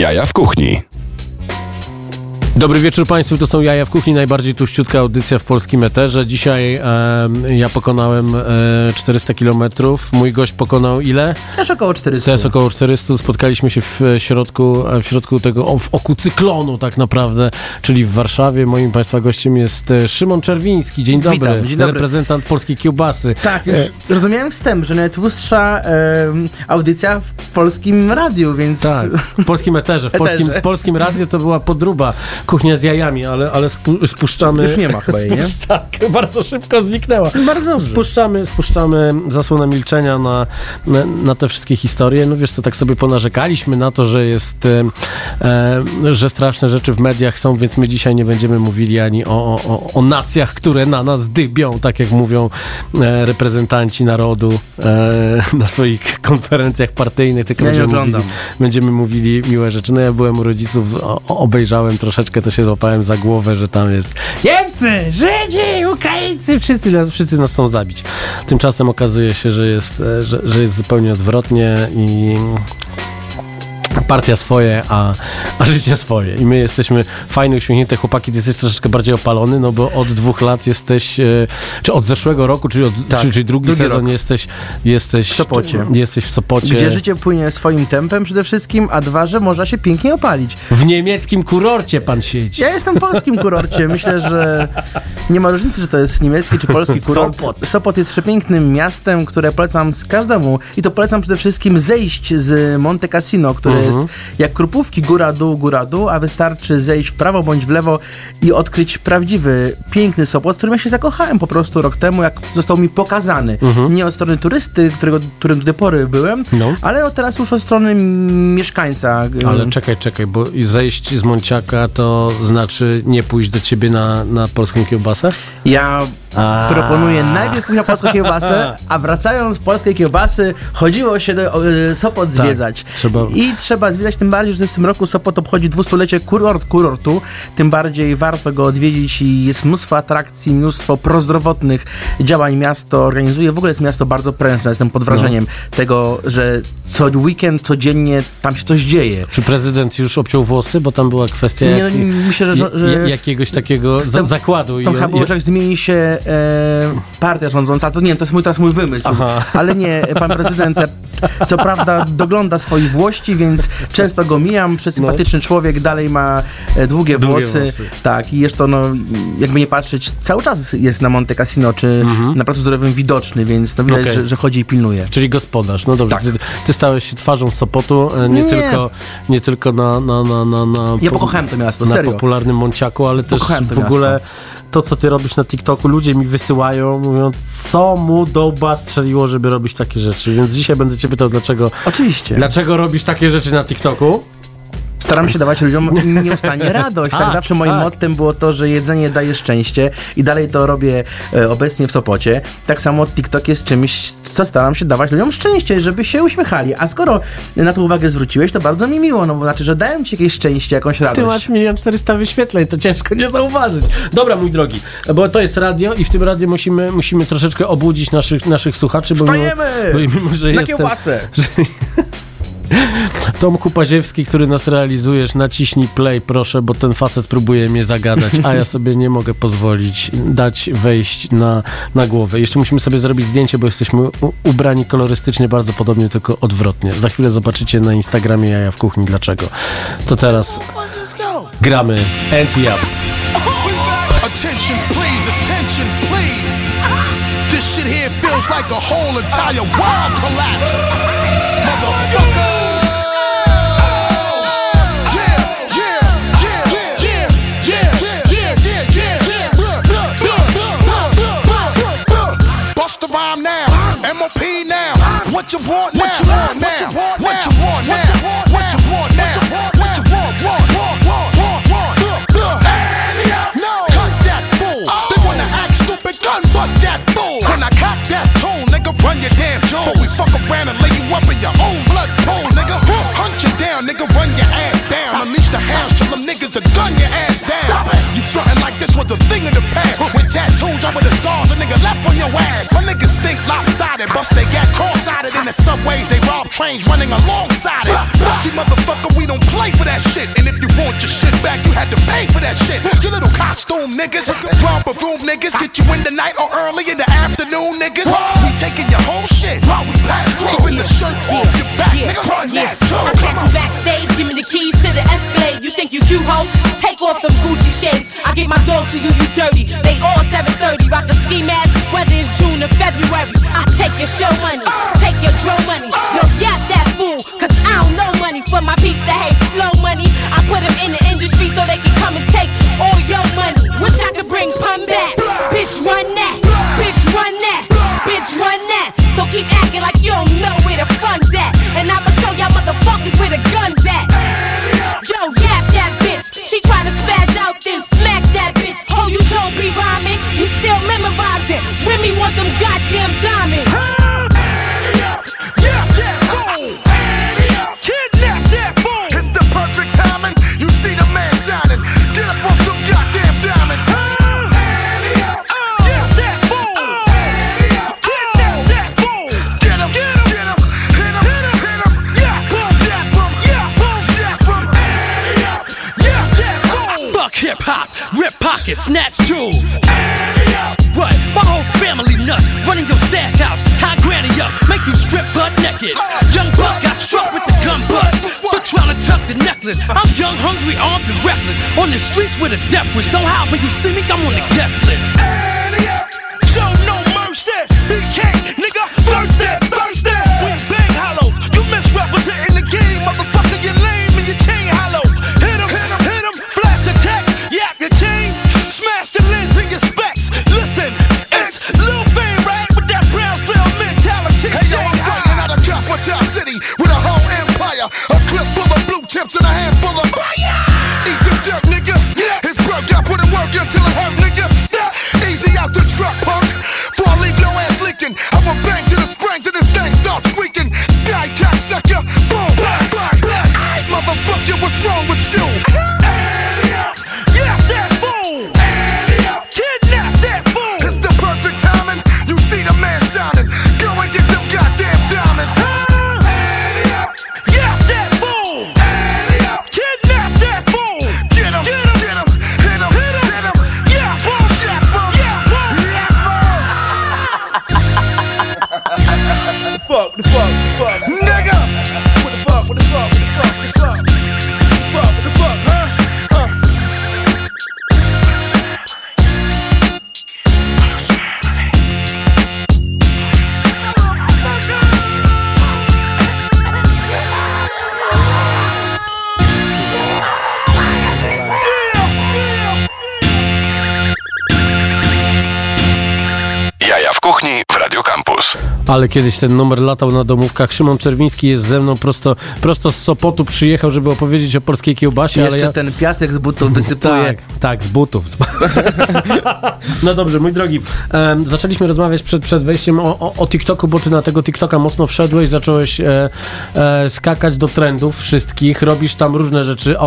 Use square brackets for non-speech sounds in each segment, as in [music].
Jaja w kuchni. Dobry wieczór Państwu, to są Jaja w Kuchni, najbardziej tuściutka audycja w polskim eterze. Dzisiaj e, ja pokonałem e, 400 km, mój gość pokonał ile? Też około 400. Też około 400. Spotkaliśmy się w środku, w środku tego, w oku cyklonu tak naprawdę, czyli w Warszawie. Moim Państwa gościem jest e, Szymon Czerwiński. Dzień dobry. Witam, dzień dobry. Reprezentant polskiej kiełbasy. Tak, już rozumiałem wstęp, że najtłustsza e, audycja w polskim radiu, więc... Tak, w polskim eterze. W [laughs] polskim, w polskim radiu to była podruba. Kuchnia z jajami, ale, ale spu, spuszczamy... Już nie ma chyba jej, nie? [laughs] Tak, bardzo szybko zniknęła. Bardzo dobrze. Spuszczamy, spuszczamy zasłonę milczenia na, na, na, te wszystkie historie. No wiesz co, tak sobie ponarzekaliśmy na to, że jest, e, e, że straszne rzeczy w mediach są, więc my dzisiaj nie będziemy mówili ani o, o, o nacjach, które na nas dybią, tak jak mówią e, reprezentanci narodu e, na swoich konferencjach partyjnych. Tylko ja będziemy. Mówili, będziemy mówili miłe rzeczy. No ja byłem u rodziców, o, obejrzałem troszeczkę, to się złapałem za głowę, że tam jest Niemcy, Żydzi, Ukraińcy, wszyscy nas, wszyscy nas chcą zabić. Tymczasem okazuje się, że jest, e, że, że jest zupełnie odwrotnie i partia swoje, a, a życie swoje. I my jesteśmy fajne, uśmiechnięte chłopaki. Ty jesteś troszeczkę bardziej opalony, no bo od dwóch lat jesteś, e, czy od zeszłego roku, czyli, od, Tak, czyli, czyli drugi, drugi sezon rok. jesteś, jesteś W Sopocie. Jesteś w Sopocie. Gdzie życie płynie swoim tempem przede wszystkim, a dwa, że można się pięknie opalić. W niemieckim kurorcie pan siedzi. Ja jestem w polskim kurorcie. Myślę, że nie ma różnicy, czy to jest niemiecki czy polski [laughs] kurort. Sopot. Sopot jest przepięknym miastem, które polecam z każdemu. I to polecam przede wszystkim zejść z Monte Cassino, które Mhm. jest jak krupówki góra-dół, góra-dół, a wystarczy zejść w prawo bądź w lewo i odkryć prawdziwy, piękny Sopot, w którym ja się zakochałem po prostu rok temu, jak został mi pokazany. Nie od strony turysty, którego, którym do tej pory byłem, Mhm. No. ale teraz już od strony mieszkańca. Ale czekaj, czekaj, bo zejść z Monciaka to znaczy nie pójść do ciebie na, na polską kiełbasę? Ja A. proponuję najpierw na polską kiełbasę, [laughs] a wracając z polskiej kiełbasy chodziło się do e, Sopot zwiedzać. Tak, trzeba- I trzeba zwiedzać, tym bardziej, że w tym roku Sopot obchodzi dwustulecie kurort kurortu, tym bardziej warto go odwiedzić i jest mnóstwo atrakcji, mnóstwo prozdrowotnych działań miasto organizuje. W ogóle jest miasto bardzo prężne, jestem pod wrażeniem No. tego, że co weekend, codziennie tam się coś dzieje. Czy prezydent już obciął włosy? Bo tam była kwestia Nie, no, jak, myślę, że- że- ja- jakiegoś takiego Tam- zakładu. Tam I- chyba było, że jak zmieni się partia rządząca, to nie to jest mój, teraz mój wymysł, Aha. ale nie, pan prezydent e, co prawda dogląda swoich włości, więc często go mijam, przesympatyczny człowiek, dalej ma e, długie, Długie włosy, włosy. tak, i jeszcze no, jakby nie patrzeć, cały czas jest na Monte Cassino, czy na placu zdrowym widoczny, więc no widać, Mhm. Okej. że, że chodzi i pilnuje. Czyli gospodarz. No dobrze, Tak. ty, ty stałeś się twarzą Sopotu, e, nie, Nie. tylko, nie tylko na, na, na, na, na, Ja po- pokochałem to miasto, na serio. popularnym Monciaku, ale też w ogóle miasto. To, co ty robisz na TikToku, ludzie mi wysyłają, mówią, co mu do łba strzeliło, żeby robić takie rzeczy. Więc dzisiaj będę cię pytał, dlaczego, Oczywiście. dlaczego robisz takie rzeczy na TikToku? Staram się dawać ludziom [laughs] nieustannie radość. Tak, Tak, zawsze moim tak. mottem było to, że jedzenie daje szczęście i dalej to robię e, obecnie w Sopocie. Tak samo TikTok jest czymś, co staram się dawać ludziom szczęście, żeby się uśmiechali. A skoro na to uwagę zwróciłeś, to bardzo mi miło, no bo znaczy, że dałem ci jakieś szczęście, jakąś Ty radość. masz milion czterysta wyświetleń, to ciężko nie zauważyć. Dobra, mój drogi, bo to jest radio i w tym radiu musimy, musimy troszeczkę obudzić naszych, naszych słuchaczy, bo Wstajemy! mimo, bo mimo że Na jestem, kiełbasę! Tomku Paziewski, który nas realizujesz, naciśnij play, proszę, bo ten facet próbuje mnie zagadać, a ja sobie nie mogę pozwolić dać wejść na, na głowę. Jeszcze musimy sobie zrobić zdjęcie, bo jesteśmy ubrani kolorystycznie bardzo podobnie, tylko odwrotnie. Za chwilę zobaczycie na Instagramie Jaja w Kuchni dlaczego. To teraz gramy Anti Up. Attention, please, attention, please. This shit here feels like a whole entire world collapse. Motherfucker. Rhyme now. MOP now. What you want now? What you want now? What you want now? What you want now? What you want? Want? Want? Want? Want? Want? No. Cut that fool. Oh. They wanna act stupid, gun butt that fool. When I cock that tone, nigga, run your damn jaw. Before we fuck around and lay you up in your own blood pool, nigga. Hunt you down, nigga, run your ass down. Unleash the hounds, tell them niggas to gun your ass down. You frontin' like this was a thing of the past. Nigga left on your ass. My niggas think lopsided, bust they got cross-sided in the subways. They rob trains running alongside it. See, motherfucker, we don't play for that shit. And if you want your shit back, you had to pay for that shit. You little costume niggas, romper room niggas, get you in the night or early in the afternoon niggas. We taking your whole shit while we pass through. Even the shirt off your back, nigga, run that too. I catch you backstage, give me the keys to the Escalade. You think you cute, ho? Take off them Gucci shades. I get my dog to you, you dirty. They ski mask, whether it's June or February. I take your show money, take your dro money. Yo, yap that fool, cause I don't know money for my peeps that hate slow money. I put them in the industry so they can come and take all your money. Wish I could bring pun back. Bitch, run that. Bitch, run that. Bitch, run that. So keep acting like you don't memorizing. Want them goddamn diamonds. Yeah, that fool. Kidnap that fool. It's the perfect timing. You see the man shining. Get up off some goddamn diamonds. Yeah, that fool. Kidnap that fool. On the streets with a death wish. Don't hide when you see me, I'm on the guest list. Ale kiedyś ten numer latał na domówkach. Szymon Czerwiński jest ze mną prosto, prosto z Sopotu. Przyjechał, żeby opowiedzieć o polskiej kiełbasie, ale Jeszcze ja... ten piasek z butów wysypuje. Tak, tak, z butów. [laughs] no dobrze, mój drogi, em, zaczęliśmy rozmawiać przed, przed wejściem o, o, o TikToku, bo ty na tego TikToka mocno wszedłeś, zacząłeś e, e, skakać do trendów wszystkich, robisz tam różne rzeczy, e,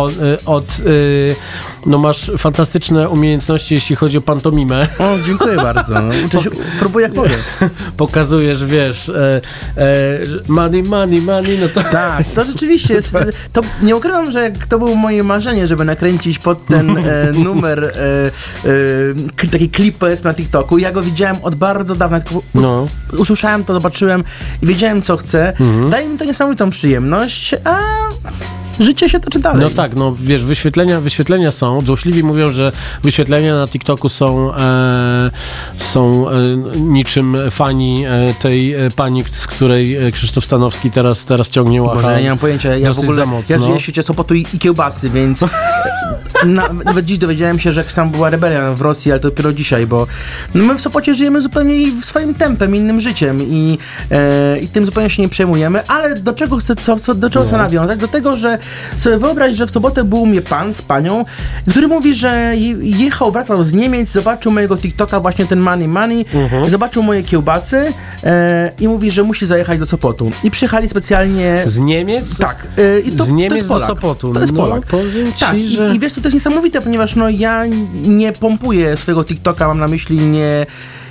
od, e, no masz fantastyczne umiejętności, jeśli chodzi o pantomimę. O, dziękuję bardzo. No, uczę się, próbuję jak mogę. [laughs] Pokazujesz, wiesz, e, e, money, money, money, no to... Tak, to rzeczywiście jest, to nie ukrywam, że jak to było moje marzenie, żeby nakręcić pod ten e, [laughs] numer e, e, k- taki klip powiedzmy na TikToku. Ja go widziałem od bardzo dawna, tylko No. usłyszałem to, zobaczyłem i wiedziałem co chcę. Mhm. Daje mi to niesamowitą przyjemność, a życie się toczy dalej. No tak, no wiesz, wyświetlenia, wyświetlenia są. Złośliwi mówią, że wyświetlenia na TikToku są, e, są e, niczym fani e, tej e, pani, z której e, Krzysztof Stanowski teraz, teraz ciągnie łacha. Może ja nie mam pojęcia, ja w ogóle, ja żyję w świecie Sopotu i, i kiełbasy, więc na, nawet dziś dowiedziałem się, że tam była rebelia w Rosji, ale to dopiero dzisiaj, bo no my w Sopocie żyjemy zupełnie w swoim tempem, innym życiem i, e, i tym zupełnie się nie przejmujemy, ale do czego chcę, co, co, do czego chcę nawiązać? Do tego, że sobie wyobraź, że w sobotę był mnie pan z panią, który mówi, że je- jechał, wracał z Niemiec, zobaczył mojego TikToka, właśnie ten Money Money, zobaczył moje kiełbasy e, i mówi, że musi zajechać do Sopotu. I przyjechali specjalnie Z Niemiec? tak. y, I to, Z to Niemiec jest do Polak. Sopotu. To jest No, Polak. powiem ci, tak, i- że- I wiesz co to jest niesamowite, ponieważ no ja nie pompuję swojego TikToka, mam na myśli nie,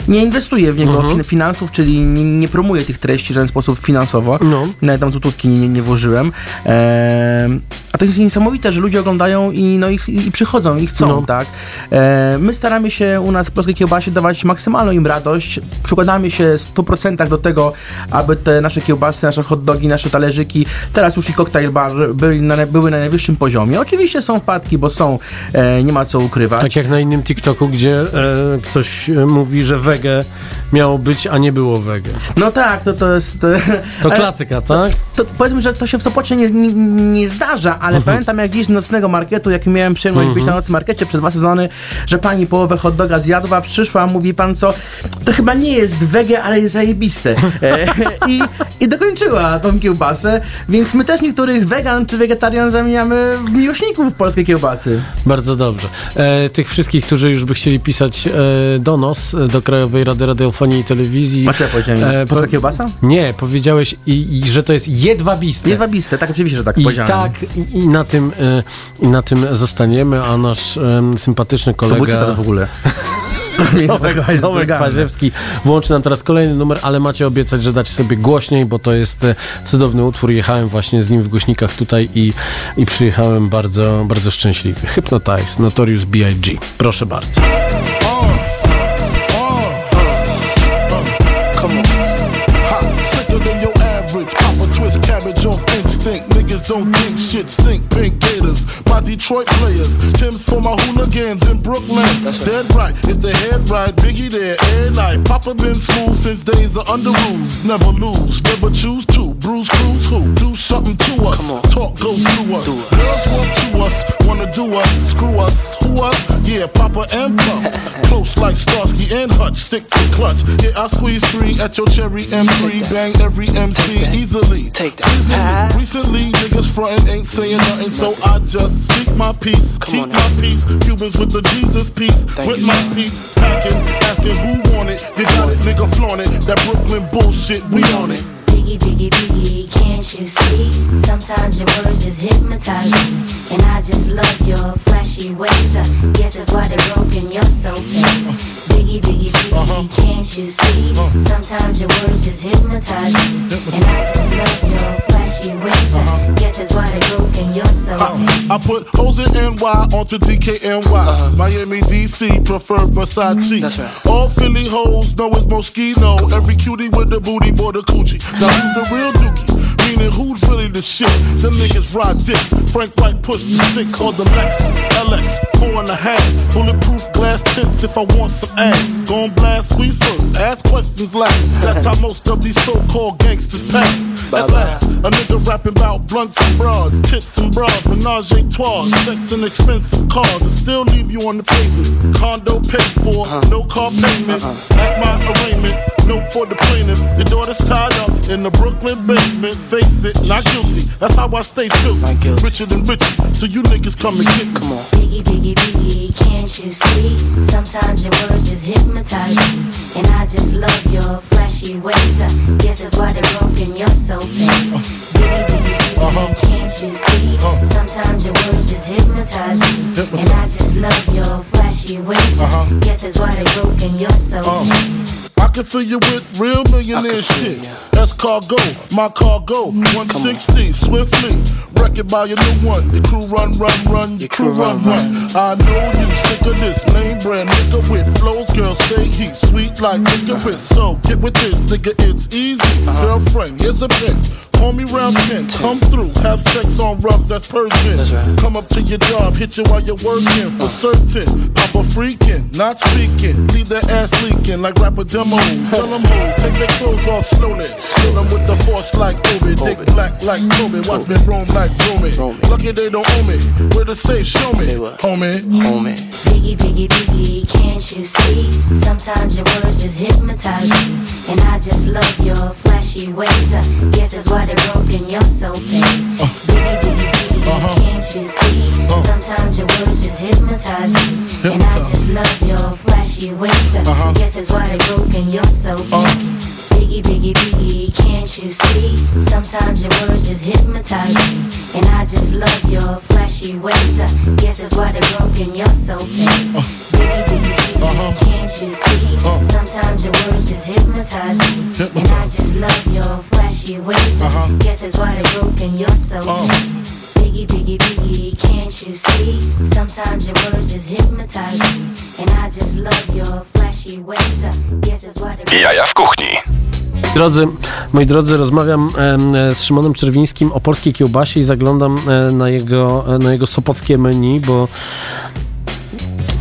nie inwestuję w niego Mhm. fin- finansów, czyli nie, nie promuję tych treści w żaden sposób finansowo. No. Nawet tam złotówki nie, nie włożyłem. A to jest niesamowite, że ludzie oglądają i, no, i, i przychodzą i chcą, No. tak? My staramy się u nas w Polskiej Kiełbasie dawać maksymalną im radość. Przykładamy się w 100% do tego, aby te nasze kiełbasy, nasze hot dogi, nasze talerzyki, teraz już i cocktail bar byli na, były na najwyższym poziomie. Oczywiście są wpadki, bo są, e, nie ma co ukrywać. Tak jak na innym TikToku, gdzie e, ktoś e, mówi, że wege miało być, a nie było wege. No tak, to, to jest... To klasyka, tak? To, powiedzmy, że to się w Sopocie nie, nie, nie zdarza, ale Mhm. pamiętam jak gdzieś z nocnego marketu, jak miałem przyjemność być na nocnym markecie przez dwa sezony, że pani połowę hot doga zjadła, przyszła, mówi pan co, to chyba nie jest wege, ale jest zajebiste. E, [laughs] I, I dokończyła tą kiełbasę, więc my też niektórych wegan czy wegetarian zamieniamy w miłośników polskiej kiełbasy. Bardzo dobrze. E, tych wszystkich, którzy już by chcieli pisać e, donos e, do Krajowej Rady Radiofonii i Telewizji. A co ja powiedziałem? E, Polska po- kiełbasa? Nie, powiedziałeś, i, i, że to jest jedwabiste. Jedwabiste, tak oczywiście, że tak I powiedziałem. tak, i, i, na tym, e, i na tym zostaniemy, a nasz em, sympatyczny To kolega... był cytat w ogóle. [laughs] Tomek, Tomek. Paziewski włączy nam teraz kolejny numer, ale macie obiecać, że dacie sobie głośniej, bo to jest e, cudowny utwór. Jechałem właśnie z nim w głośnikach tutaj i, i przyjechałem bardzo, bardzo szczęśliwy. Hypnotize, Notorious B.I.G. Proszę bardzo. Niggas don't think shit stink. Pink Gators, my Detroit players. Tim's for my hooligans in Brooklyn. Dead right. If the head right, Biggie there every night. Papa been smooth since days of under rules. Never lose, never choose to. Bruise, cruise, who? Do something to us. Talk, go through us. Do us. Screw us, who us? Yeah, Papa and Pump. [laughs] Close like Starsky and Hutch. Stick to clutch. Yeah, I squeeze three at your cherry M3. Bang every MC easily. Take that. Easily. Recently, niggas frontin' ain't saying nothing, so I just speak my peace. Keep my peace. Cubans with the Jesus peace. with you. my peace. Packing, asking who want it. You got it, nigga, flaunt it. That Brooklyn bullshit, we on it. Biggie, biggie, biggie, can't you see? Sometimes your words just hypnotize me. And I just love your flashy ways. I guess that's why they're broken, you're so fake. Biggie, biggie, biggie, uh-huh. can't you see? Uh-huh. Sometimes your words just hypnotize me. And I just love your flashy ways. I uh-huh. guess that's why they're broken, you're so fake. Uh, I put hoes in NY onto DKNY. Miami, DC, prefer Versace. That's right. All Philly hoes know it's Moschino. Every cutie with the booty, boy, the coochie. Now who's the real dookie? Meaning who's really the shit? Them niggas ride dicks. Frank White pushed the six on the Lexus LX, four and a half. Bulletproof glass tints if I want some ass. Gon' blast squeeze first, ask questions last. That's how most of these so-called gangsters pass. At last, a nigga rapping about blunts and broads, tits and bras, menage a trois, sex and expensive cars, and still leave you on the pavement. Condo paid for, uh-huh. no car payment. Uh-uh. At my arraignment, no for the plaintiff. Your daughter's tied up in the Brooklyn basement. Face it, not guilty. That's how I stay guilty. Richer than richer, so you niggas come and get me. Come on. Biggie, biggie, biggie, can't you see? Sometimes your words just hypnotize me. And I just love your flashy ways. I guess that's why they're broken, you're so fake. Uh, biggie, biggie, biggie, uh-huh. can't you see? Uh-huh. Sometimes your words just hypnotize me. And I just love your flashy ways. I uh-huh. guess that's why they're broken, you're so uh, fake. I can fill you with real millionaire shit. That's cargo, my cargo. Mm. 160, swiftly. Wreck it by your new one. Your crew run, run, run. Your crew run, run. I know you sick of this lame brand nigga with flows. Girl, say he's sweet like mm. licorice. So get with this, nigga, it's easy. Uh-huh. Girlfriend, here's a pin. Call me round 10, come through, have sex on rubs, that's Persian. That's right. Come up to your job, hit you while you're working for certain. Papa freaking, not speaking. Leave that ass leaking like rapper demo. Tell them who, take their clothes off slowly. Kill them with the force like Obi. Dick black like Toby. Watch me roam like Romy. Romy. Lucky they don't owe me. Where to say, show me. Say what? Homie. Homie. Biggie, biggie, biggie, can't you see? Sometimes your words just hypnotize me. And I just love your flashy ways. I guess that's why they're broken, you're so fake. Biggie, biggie, biggie, can't you see? Uh. Sometimes your words just hypnotize me. And I just love your flashy ways. I guess that's why they're broken, you're so fake. Uh. Biggie, biggie, biggie, can't you see? Sometimes your words just hypnotize me. And I just love your flashy ways. I guess that's why they're broken, you're so fake. Biggie, biggie, biggie, can't you see? Uh. Sometimes your words just hypnotize me. And I just love your flashy ways. I uh-huh. guess that's why they're broken, you're so uh. fake. Biggie, biggie, biggie, can't you see? Sometimes your words just hypnotize me. And I just love your flashy ways. I guess that's why they're Jaja w kuchni. Drodzy, moi drodzy, rozmawiam e, z Szymonem Czerwińskim o polskiej kiełbasie i zaglądam e, na jego, e, na jego sopockie menu, bo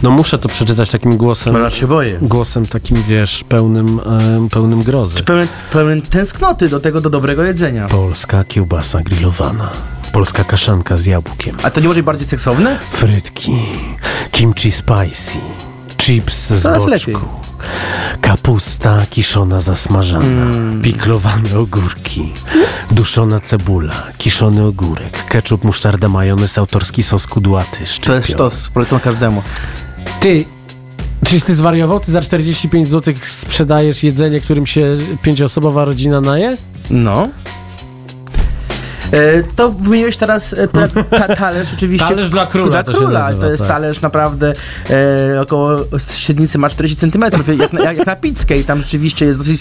no muszę to przeczytać takim głosem, Bo się boję. głosem takim, wiesz, pełnym, pełnym grozy. Pełen, pełen tęsknoty do tego, do dobrego jedzenia. Polska kiełbasa grillowana, polska kaszanka z jabłkiem, A to nie może być bardziej seksowne? frytki, kimchi spicy, chips z Coraz boczku, lepiej. kapusta kiszona zasmażana, Mm. piklowane ogórki, duszona cebula, kiszony ogórek, ketchup, musztarda, majonez, autorski sos kudłaty, To jest sztos, polecam każdemu. Ty, czyś ty zwariował? Ty za 45 zł sprzedajesz jedzenie, którym się pięcioosobowa rodzina naje? No. E, to wymieniłeś teraz e, ta, ta, talerz oczywiście. Talerz dla króla Dla to króla. nazywa, to jest tak. talerz naprawdę e, około średnicy ma 40 cm, jak, na- jak, jak na pizzkę i tam rzeczywiście jest dosyć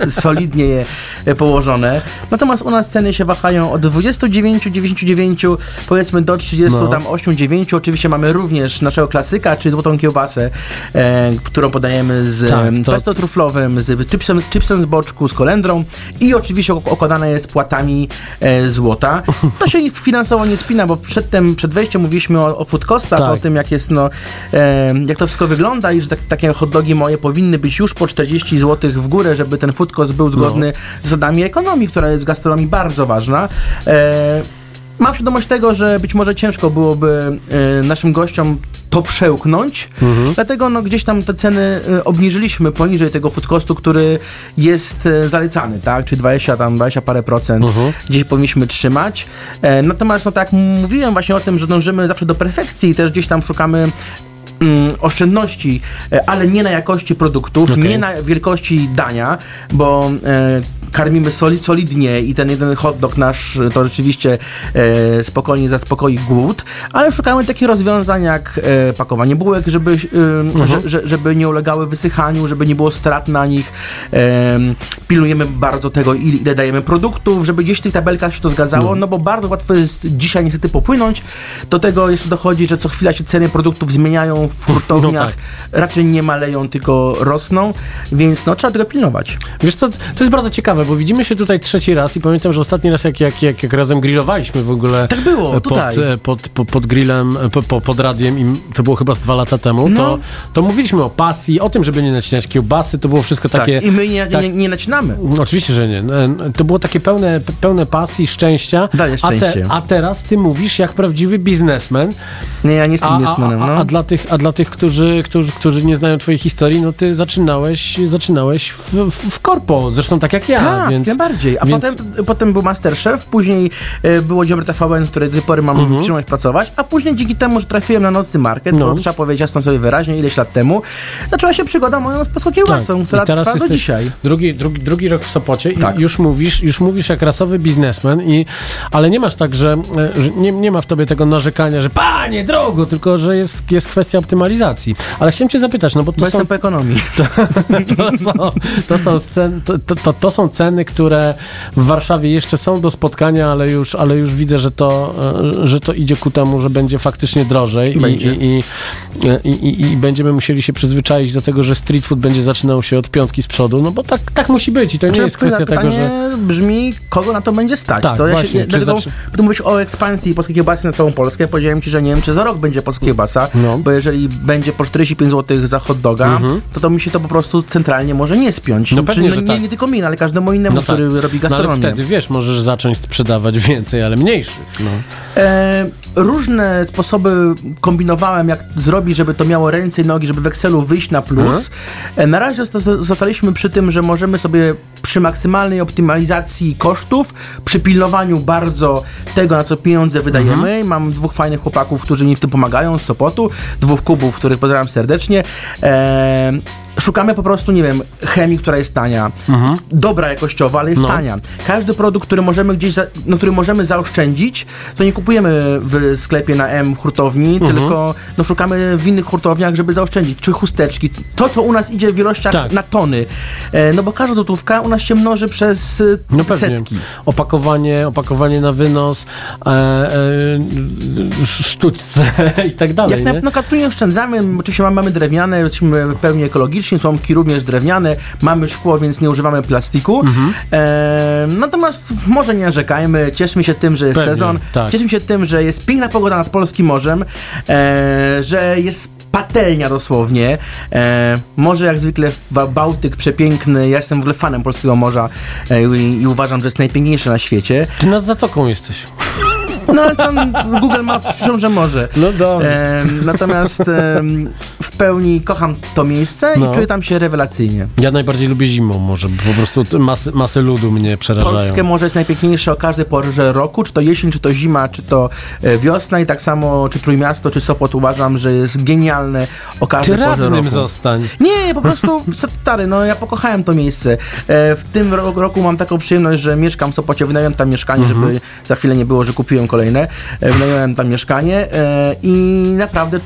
e, solidnie je e, położone. Natomiast u nas ceny się wahają od 29, 99 powiedzmy do 30, No. tam 8, 9. Oczywiście mamy również naszego klasyka, czyli złotą kiełbasę, e, którą podajemy z Tak, to- pesto truflowym, z chipsem, z chipsem z boczku, z kolendrą i oczywiście ok- okładane jest płatami e, złota. To się finansowo nie spina, bo przedtem, przed wejściem mówiliśmy o, o food costach, Tak. o tym jak jest, no, e, jak to wszystko wygląda i że tak, takie hot dogi moje powinny być już po 40 zł w górę, żeby ten food cost był zgodny z zasadami ekonomii, która jest w gastronomii bardzo ważna. E, Mam świadomość tego, że być może ciężko byłoby e, naszym gościom to przełknąć, dlatego no, gdzieś tam te ceny e, obniżyliśmy poniżej tego food costu, który jest e, zalecany, tak, czyli 20 tam 20 parę procent gdzieś powinniśmy trzymać. E, natomiast no tak jak mówiłem właśnie o tym, że dążymy zawsze do perfekcji i też gdzieś tam szukamy mm, oszczędności, ale nie na jakości produktów, Okej. nie na wielkości dania, bo karmimy soli, solidnie i ten jeden hot dog nasz to rzeczywiście e, spokojnie zaspokoi głód, ale szukamy takich rozwiązań jak e, pakowanie bułek, żeby, e, że, że, żeby nie ulegały wysychaniu, żeby nie było strat na nich. E, pilnujemy bardzo tego, ile, ile dajemy produktów, żeby gdzieś w tych tabelkach się to zgadzało, no bo bardzo łatwo jest dzisiaj niestety popłynąć. Do tego jeszcze dochodzi, że co chwila się ceny produktów zmieniają w hurtowniach, No tak. raczej nie maleją, tylko rosną, więc no trzeba tego pilnować. Wiesz co, to jest bardzo ciekawe, bo widzimy się tutaj trzeci raz i pamiętam, że ostatni raz jak, jak, jak, jak razem grillowaliśmy w ogóle Tak było, pod, tutaj. e, pod, pod, pod grillem, e, po, po, pod radiem i to było chyba z dwa lata temu, No. to, to mówiliśmy o pasji, o tym, żeby nie nacinać kiełbasy, to było wszystko takie... tak. I my nie, tak- nie, nie nacinamy. No, Oczywiście, że nie. E, To było takie pełne, pełne pasji, szczęścia. Daje A, szczęście. a teraz ty mówisz jak prawdziwy biznesmen. Nie, ja nie jestem a, biznesmenem, a, no. a, dla tych, a dla tych którzy, którzy, którzy nie znają twojej historii, no ty zaczynałeś, zaczynałeś w, w, w korpo, zresztą tak jak ja. Tak, więc, jak najbardziej. A więc- potem, potem był Masterchef, później e, było Dziobry TVN, w której do tej pory mam Mhm. przyjemność pracować, a później dzięki temu, że trafiłem na nocny market, No. to trzeba powiedzieć jasno sobie wyraźnie, ileś lat temu, zaczęła się przygoda moją z polską kiełbasą, Tak. która teraz trwa do dzisiaj. Drugi, drugi, drugi rok w Sopocie Tak. i już mówisz, już mówisz jak rasowy biznesmen, i, ale nie masz tak, że, e, że nie, nie ma w tobie tego narzekania, że panie, drogo, tylko że jest, jest kwestia optymalizacji. Ale chciałem cię zapytać, no bo Bo to są, jestem po ekonomii. [laughs] to są, to, są scen, to, to, to, to są ceny, które w Warszawie jeszcze są do spotkania, ale już, ale już widzę, że to, e, że to idzie ku temu, że będzie faktycznie drożej i, Będzie. i, i, i, i, i będziemy musieli się przyzwyczaić do tego, że street food będzie zaczynał się od piątki z przodu, no bo tak, tak musi być i to nie Znaczy, jest kwestia tego, że... brzmi, kogo na to będzie stać. Tak, to ja właśnie, się, dlatego, mówisz o ekspansji polskiej kiełbasy na całą Polskę, powiedziałem ci, że nie wiem, czy za rok będzie polska kiełbasa, No. bo jeżeli będzie po 45 zł za hot doga, to to mi się to po prostu centralnie może nie spiąć. Mhm. No pewnie, że nie, tak. nie tylko mi, ale każdemu innemu, tak. który robi No ale gastronomię. wtedy, wiesz, możesz zacząć sprzedawać więcej, ale mniejszych. No. E, różne sposoby kombinowałem, jak zrobić, żeby to miało ręce i nogi, żeby w Excelu wyjść na plus. Mhm. E, na razie zosta- zostaliśmy przy tym, że możemy sobie przy maksymalnej optymalizacji kosztów, przy pilnowaniu bardzo tego, na co pieniądze wydajemy. Mam dwóch fajnych chłopaków, którzy mi w tym pomagają z Sopotu, dwóch kubów, których pozdrawiam serdecznie. E, Szukamy po prostu, nie wiem, chemii, która jest tania, dobra jakościowa, ale jest No. tania. Każdy produkt, który możemy gdzieś, za, no, który możemy zaoszczędzić, to nie kupujemy w sklepie na M hurtowni, Mhm. tylko no, szukamy w innych hurtowniach, żeby zaoszczędzić. Czy chusteczki, to co u nas idzie w ilościach Tak. na tony. E, no bo każda złotówka u nas się mnoży przez e, No pewnie. setki. Opakowanie, opakowanie na wynos, e, e, sztućce [laughs] i tak dalej, Jak na, nie? no kartunie oszczędzamy, oczywiście mamy, mamy drewniane, jesteśmy w pełni ekologiczni, słomki również drewniane, mamy szkło, więc nie używamy plastiku. Mhm. E, natomiast może nie narzekajmy, cieszmy się tym, że jest Pewnie, sezon, tak. cieszmy się tym, że jest piękna pogoda nad polskim morzem, e, że jest patelnia dosłownie. E, morze jak zwykle Ba- Bałtyk przepiękny, ja jestem w ogóle fanem polskiego morza e, i, i uważam, że jest najpiękniejsze na świecie. Ty nad zatoką jesteś. No ale tam Google Maps piszą, że może. No dobrze. Em, natomiast w pełni kocham to miejsce No. i czuję tam się rewelacyjnie. Ja najbardziej lubię zimą może, bo po prostu masy, masy ludu mnie przerażają. Polskie morze jest najpiękniejsze o każdej porze roku, czy to jesień, czy to zima, czy to e, wiosna i tak samo czy Trójmiasto, czy Sopot uważam, że jest genialne o Ty każdej porze radnym roku. zostań. Nie, po prostu [laughs] stary, no ja pokochałem to miejsce. E, w tym ro- roku mam taką przyjemność, że mieszkam w Sopocie, wynająłem tam mieszkanie, Mhm. żeby za chwilę nie było, że kupiłem kolejne. E, wynająłem tam mieszkanie i naprawdę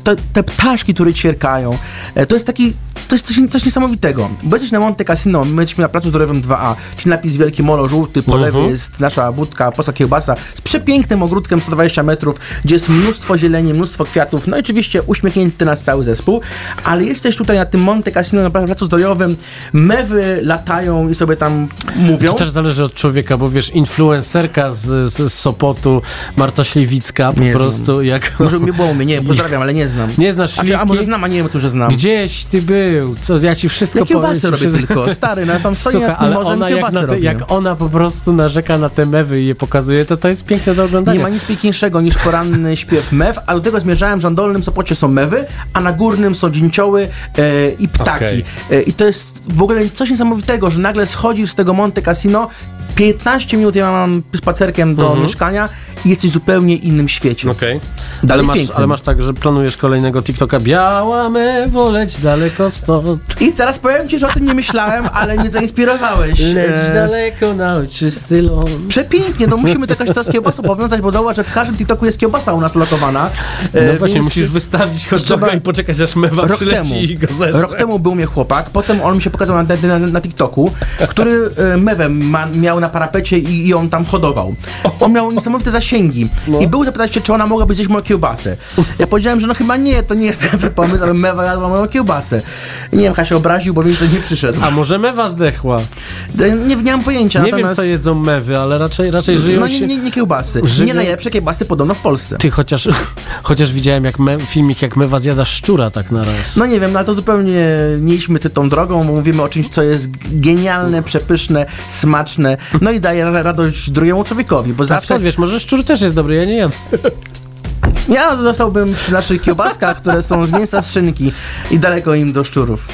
te, te, ptaszki, które ćwierkają, e, to jest taki, to jest coś, coś niesamowitego. Bo jesteś na Monte Cassino, my jesteśmy na Placu Zdrowym 2A, czyli napis Wielki Molo żółty, po Mhm. lewej jest nasza budka, posa kiełbasa z przepięknym ogródkiem 120 metrów, gdzie jest mnóstwo zieleni, mnóstwo kwiatów, no i oczywiście uśmiechnięty nas cały zespół, ale jesteś tutaj na tym Monte Cassino, na Placu Zdrojowym, mewy latają i sobie tam mówią. To też zależy od człowieka, bo wiesz, influencerka z, z, z Sopotu, Marta Śliwicka, po Nie znam. prostu jak... Może nie było mnie, nie, pozdrawiam, ale nie znam. Nie znasz A, czy, a Śliwki? może znam, a nie wiem, to, że znam. Gdzieś ty był? Co, ja ci wszystko Ja kiełbasy powiem, robię wszystko- tylko, stary, no tam stoi tym ale ona jak, te, jak ona po prostu narzeka na te mewy i je pokazuje, to to jest piękne do oglądania. Nie ma nic piękniejszego niż poranny [laughs] śpiew mew, a do tego zmierzałem, że na dolnym Sopocie są mewy, a na górnym są dzięcioły e, i ptaki. Okej. E, I to jest w ogóle coś niesamowitego, że nagle schodzisz z tego Monte Cassino, 15 minut ja mam spacerkiem do mieszkania i jesteś w zupełnie innym świecie. Okej. Ale, Dalej masz, pięknym. ale masz tak, że planujesz kolejnego TikToka Biała mewo, leć daleko stąd. I teraz powiem ci, że o tym nie myślałem, ale mnie zainspirowałeś. Leć E, daleko na czysty ląd. Przepięknie, no musimy to jakoś teraz z kiełbasą powiązać, bo zauważ, że w każdym TikToku jest kiełbasa u nas lokowana. E, No właśnie, więc musisz wystawić hot doga i poczekać aż mewa Rok przyleci temu, i go rok temu był mnie chłopak, potem on mi się pokazał na, na, na, TikToku, który e, mewem ma, miał na parapecie i, i on tam hodował. On miał niesamowite zasięgi No. i był zapytać się, czy ona mogłaby zjeść moją kiełbasę. Ja powiedziałem, że no chyba nie, to nie jest dobry pomysł, ale mewa jadła moją kiełbasę. Nie wiem, Kasia obraził, bo więcej nie przyszedł. A może mewa zdechła? Nie, nie mam pojęcia, Nie wiem, natomiast... co jedzą mewy, ale raczej, raczej żyją no się... nie, nie, nie kiełbasy. Żywią- Nie najlepsze kiełbasy podobno w Polsce. Ty, chociaż, [laughs] chociaż widziałem jak me, filmik, jak mewa zjada szczura tak na raz. No nie wiem, no ale to zupełnie nie idźmy ty tą drogą, bo mówimy o czymś, co jest genialne, przepyszne, smaczne, no i daje ra- radość drugiemu człowiekowi, bo A zawsze... skąd wiesz, może szczur też jest dobry, ja nie jadę. [laughs] Ja zostałbym przy naszych kiełbaskach, które są z mięsa z szynki i daleko im do szczurów.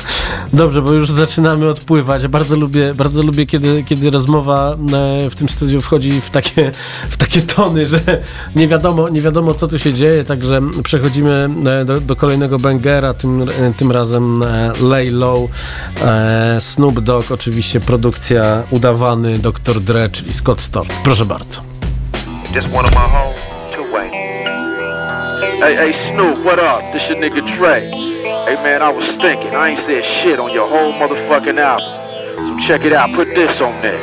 Dobrze, bo już zaczynamy odpływać. Bardzo lubię, bardzo lubię kiedy, kiedy rozmowa e, w tym studiu wchodzi w takie, w takie tony, że nie wiadomo, nie wiadomo co tu się dzieje, także przechodzimy e, do, do kolejnego bangera, tym, e, tym razem Lay Low, Snoop Dogg, oczywiście produkcja udawany Dr. Dre, czyli Scott Storch. Proszę bardzo. This one of my homes. Hey, hey, Snoop, what up? This your nigga Dre. Hey, man, I was thinking, I ain't said shit on your whole motherfucking album. So check it out, put this on there.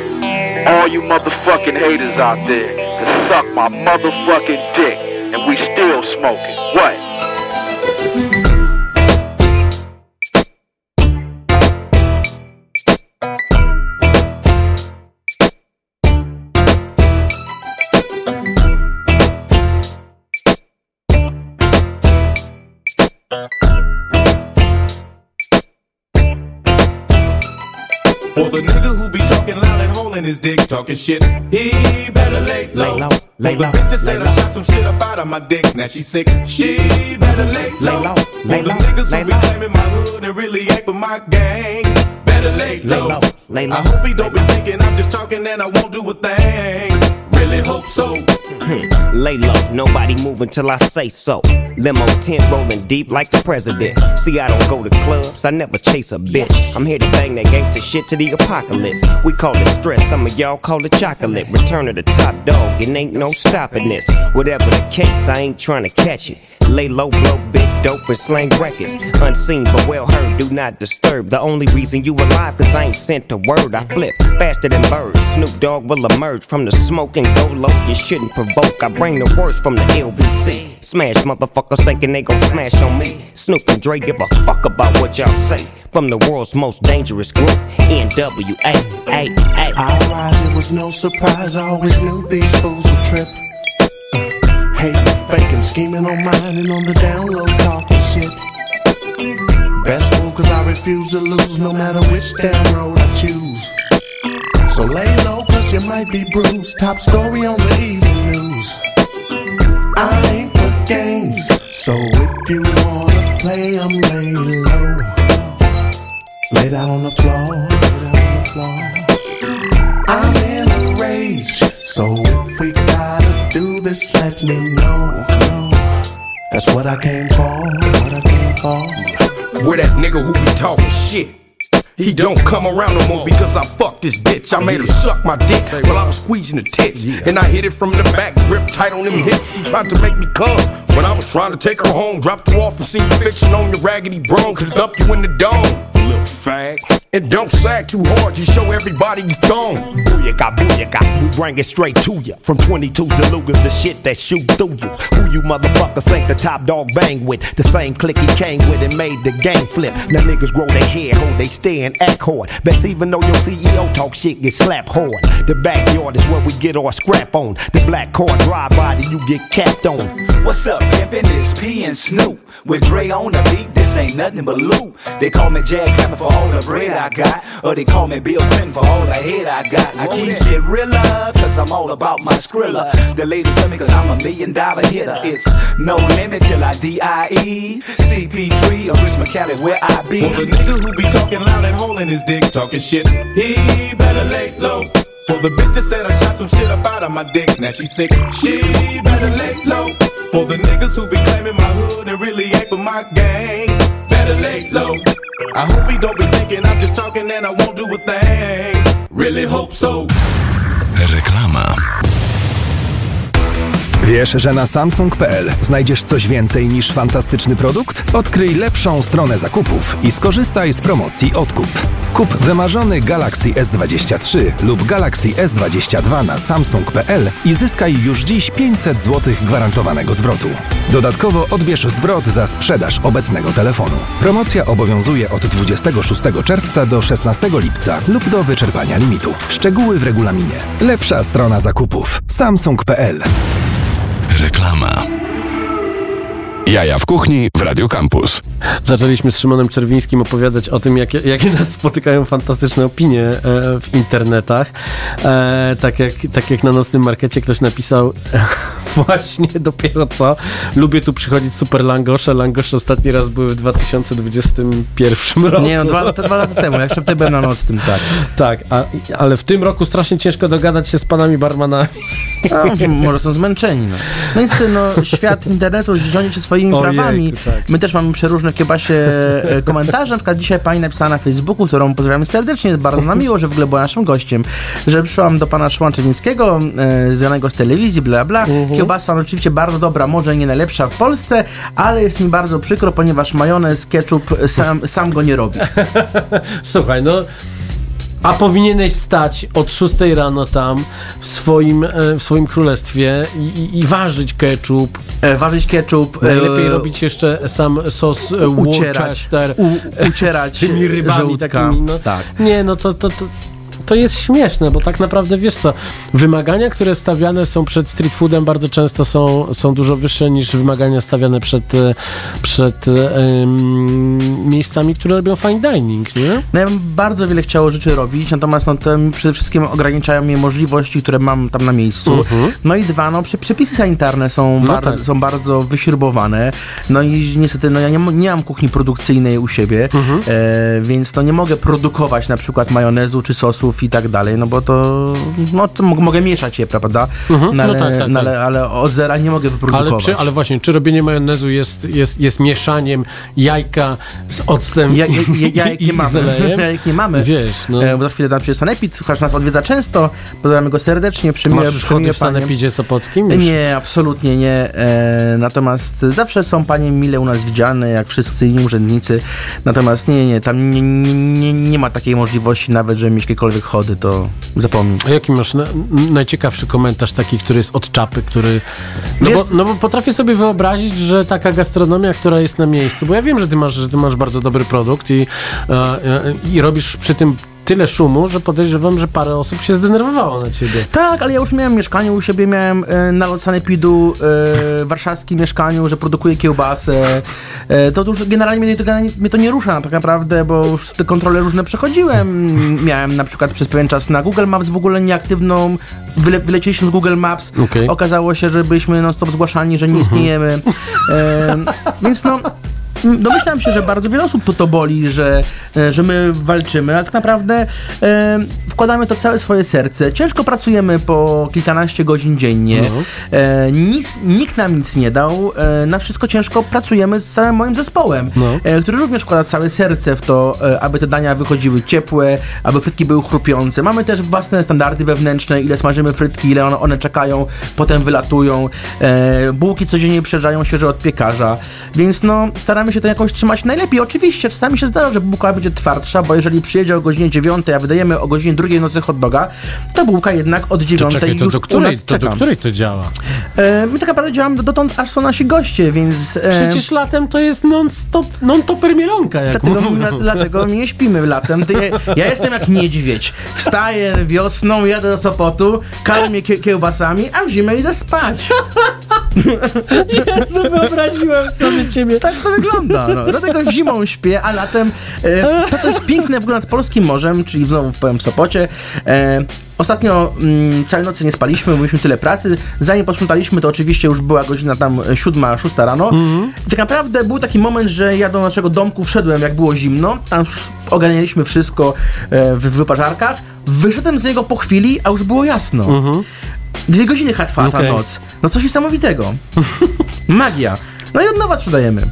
All you motherfucking haters out there can suck my motherfucking dick, and we still smoking. What? Talking shit, he better lay low. Lay low, lay For the low, bitch said lay I shot some shit up out of my dick, now she sick, she better lay low. Lay low, lay the low, niggas lay who be low. claiming my hood and really ain't for my gang, better better lay low. Lay low. I hope he don't be thinking I'm just talking and I won't do a thing. Really hope so. Hmm. Lay low, nobody move until I say so. Limo tent rolling deep like the president. See, I don't go to clubs, I never chase a bitch. I'm here to bang that gangster shit to the apocalypse. We call it stress, some of y'all call it chocolate. Return of the top dog, it ain't no stopping this. Whatever the case, I ain't trying to catch it. Lay low, blow big dope and slang records. Unseen but well heard, do not disturb. The only reason you alive, cause I ain't sent a word. I flip faster than birds. Snoop Dogg will emerge from the smoke and go low. You shouldn't provoke. I bring the worst from the LBC. Smash motherfuckers thinking they gon' smash on me. Snoop and Dre give a fuck about what y'all say. From the world's most dangerous group, NWA. Ay, ay. I rise, it was no surprise. I always knew these fools would trip. Uh, hating, faking, scheming on mine and on the down low, talking shit. Best move, cause I refuse to lose no matter which damn road I choose. So lay low, you might be bruised. Top story on the evening news. I ain't for games, so if you wanna play, I'm lay low. Lay down on the floor, on the floor. I'm in a rage, so if we gotta do this, let me know. That's what I came for, what I came for. Where that nigga who be talking shit? He don't come around no more because I fucked this bitch. I made her suck my dick while I was squeezing the tits. And I hit it from the back, grip tight on them mm. hips. She tried to make me come. When I was trying to take her home, dropped her off and seen you fixing on your raggedy bro. Could dump you in the dome. Little fag. And don't sag too hard, you show everybody you thong. Booyaka, booyaka, we bring it straight to ya. From 22 to Lugas, the shit that shoot through you. Who you motherfuckers think the top dog bang with? The same clique he came with and made the game flip. Now niggas grow their hair, hold they stand, act hard. Best even though your CEO talk shit, get slapped hard. The backyard is where we get our scrap on. The black car drive by, that you get capped on. What's up, pimpin'? It's P and Snoop. With Dre on the beat, this ain't nothing but loot. They call me Jack Hammer for all the bread I got. Or they call me Bill Clinton for all the head I got. I keep shit realer, cause I'm all about my skrilla. The ladies tell me cause I'm a million dollar hitter. It's no limit till I D.I.E. CP3 or Rich McCallie where I be. For the nigga who be talking loud and holding his dick, talking shit, he better lay low. For the bitch that said I shot some shit up out of my dick, now she sick, she better lay low. For the niggas who be claiming my hood and really ain't for my gang, better lay low. I hope he don't be thinking I'm just talking and I won't do a thing. Really hope so. Reklama. Wiesz, że na Samsung.pl znajdziesz coś więcej niż fantastyczny produkt? Odkryj lepszą stronę zakupów i skorzystaj z promocji Odkup. Kup wymarzony Galaxy S23 lub Galaxy S22 na Samsung.pl i zyskaj już dziś 500 zł gwarantowanego zwrotu. Dodatkowo odbierz zwrot za sprzedaż obecnego telefonu. Promocja obowiązuje od 26 czerwca do 16 lipca lub do wyczerpania limitu. Szczegóły w regulaminie. Lepsza strona zakupów. Samsung.pl Reklama. Jaja w kuchni w Radio Campus. Zaczęliśmy z Szymonem Czerwińskim opowiadać o tym, jakie, jakie nas spotykają fantastyczne opinie e, w internetach. E, tak, jak, tak jak na nocnym markecie ktoś napisał e, [laughs] właśnie dopiero co. Lubię tu przychodzić super langosze. Langosze ostatni raz były w 2021 roku. Nie, no dwa, to dwa lata temu, jak jeszcze wtedy byłem na nocnym, tak. Tak, a, ale w tym roku strasznie ciężko dogadać się z panami barmanami. A, może są zmęczeni. No, no niestety, no, świat internetu rządzi się swoimi Ojejku, prawami. tak. My też mamy przeróżne kiebasie e, komentarze. Na przykład dzisiaj pani napisała na Facebooku, którą pozdrawiamy serdecznie, jest bardzo nam miło, że w ogóle była naszym gościem, że przyszłam do pana Szymona Czerwińskiego, e, znanego z telewizji, bla bla. Kiełbasa no, oczywiście bardzo dobra, może nie najlepsza w Polsce, ale jest mi bardzo przykro, ponieważ majonez, ketchup sam, sam go nie robi. [laughs] Słuchaj, no. A powinieneś stać od 6 rano tam w swoim, e, w swoim królestwie i, i, ważyć ketchup. E, ważyć ketchup. Najlepiej e, robić jeszcze sam sos e, ucierać, Worcester u, ucierać [laughs] z tymi rybami żołądka. takimi. No, Tak. Nie, no to, to, to to jest śmieszne, bo tak naprawdę wiesz co, wymagania, które stawiane są przed street foodem bardzo często są, są dużo wyższe niż wymagania stawiane przed, e, przed e, miejscami, które robią fine dining, nie? No ja bym bardzo wiele chciało rzeczy robić, natomiast no, to przede wszystkim ograniczają mnie możliwości, które mam tam na miejscu. Mhm. No i dwa, no prze- przepisy sanitarne są, No bar- tak. są bardzo wyśrubowane. No i niestety, no ja nie, nie mam kuchni produkcyjnej u siebie, Mhm. e, więc no nie mogę produkować na przykład majonezu czy i tak dalej, no bo to, no to mo- mogę mieszać je, prawda? Mhm. No, No ale, tak, tak, no, tak. ale, ale od zera nie mogę wyprodukować. Ale, czy, ale właśnie, czy robienie majonezu jest, jest, jest mieszaniem jajka z octem Ja, ja, ja, jajek i, nie i mamy. zelejem? [laughs] Jajek nie mamy. Wiesz, no. E, bo za chwilę tam przyjdzie Sanepid, chociaż nas odwiedza często. Pozdrawiamy go serdecznie. Przymiłe, Masz przymiłe chody w sanepidzie sopockim? Już? Nie, absolutnie nie. E, natomiast zawsze są panie mile u nas widziane, jak wszyscy inni urzędnicy. Natomiast nie, nie, tam nie, nie, nie, nie ma takiej możliwości nawet, żeby mieć jakiekolwiek chody, to zapomnij. A jaki masz na, najciekawszy komentarz taki, który jest od czapy, który... No, bo, no bo potrafię sobie wyobrazić, że taka gastronomia, która jest na miejscu, bo ja wiem, że ty masz, że ty masz bardzo dobry produkt i, e, e, i robisz przy tym tyle szumu, że podejrzewam, że parę osób się zdenerwowało na ciebie. Tak, ale ja już miałem mieszkanie u siebie, miałem e, nalot sanepidu e, warszawskim mieszkaniu, że produkuję kiełbasę. E, to już generalnie mnie to, mnie to nie rusza tak naprawdę, bo już te kontrole różne przechodziłem. Miałem na przykład przez pewien czas na Google Maps w ogóle nieaktywną, wyle, wylecieliśmy z Google Maps. Okej. Okazało się, że byliśmy non stop zgłaszani, że nie istniejemy. E, więc no... m, Domyślam się, że bardzo wiele osób to to boli, że, e, że my walczymy, ale tak naprawdę e, wkładamy to całe swoje serce. Ciężko pracujemy po kilkanaście godzin dziennie. E, nic, nikt nam nic nie dał. E, na wszystko ciężko pracujemy z całym moim zespołem, No. e, który również wkłada całe serce w to, e, aby te dania wychodziły ciepłe, aby frytki były chrupiące. Mamy też własne standardy wewnętrzne, ile smażymy frytki, ile one, one czekają, potem wylatują. Bułki codziennie przyjeżdżają świeże od piekarza, więc no staramy się to jakoś trzymać najlepiej. Oczywiście czasami się zdarza, że bułka będzie twardsza, bo jeżeli przyjedzie o godzinie 9, a wydajemy o godzinie 2 nocy hot doga, to bułka jednak od 9 To czekaj, to już do u której, to do czeka. której to działa? E, my tak naprawdę działamy dotąd, aż są nasi goście, więc... E, Przecież latem to jest non-stop, non-toper mielonka, jak Dlatego, na, dlatego my nie śpimy latem. Ja, ja jestem jak niedźwiedź. Wstaję wiosną, jadę do Sopotu, karmię kie, kiełbasami, a w zimę idę spać. [laughs] Jezu, wyobraziłem sobie ciebie. Tak to wygląda. No. Dlatego zimą śpię, a latem e, to, to jest piękne w ogóle nad polskim morzem, czyli znowu w pełnym Sopocie. E, Ostatnio mm, całej nocy nie spaliśmy, mieliśmy tyle pracy. Zanim posprzątaliśmy, to oczywiście już była godzina tam siódma, szósta rano. I tak naprawdę był taki moment, że ja do naszego domku wszedłem, jak było zimno. Tam już ogarnialiśmy wszystko e, w wyparzarkach. Wyszedłem z niego po chwili, a już było jasno. Dwie godziny trwała ta Okej. noc. No coś niesamowitego. [laughs] Magia. No i od nowa sprzedajemy.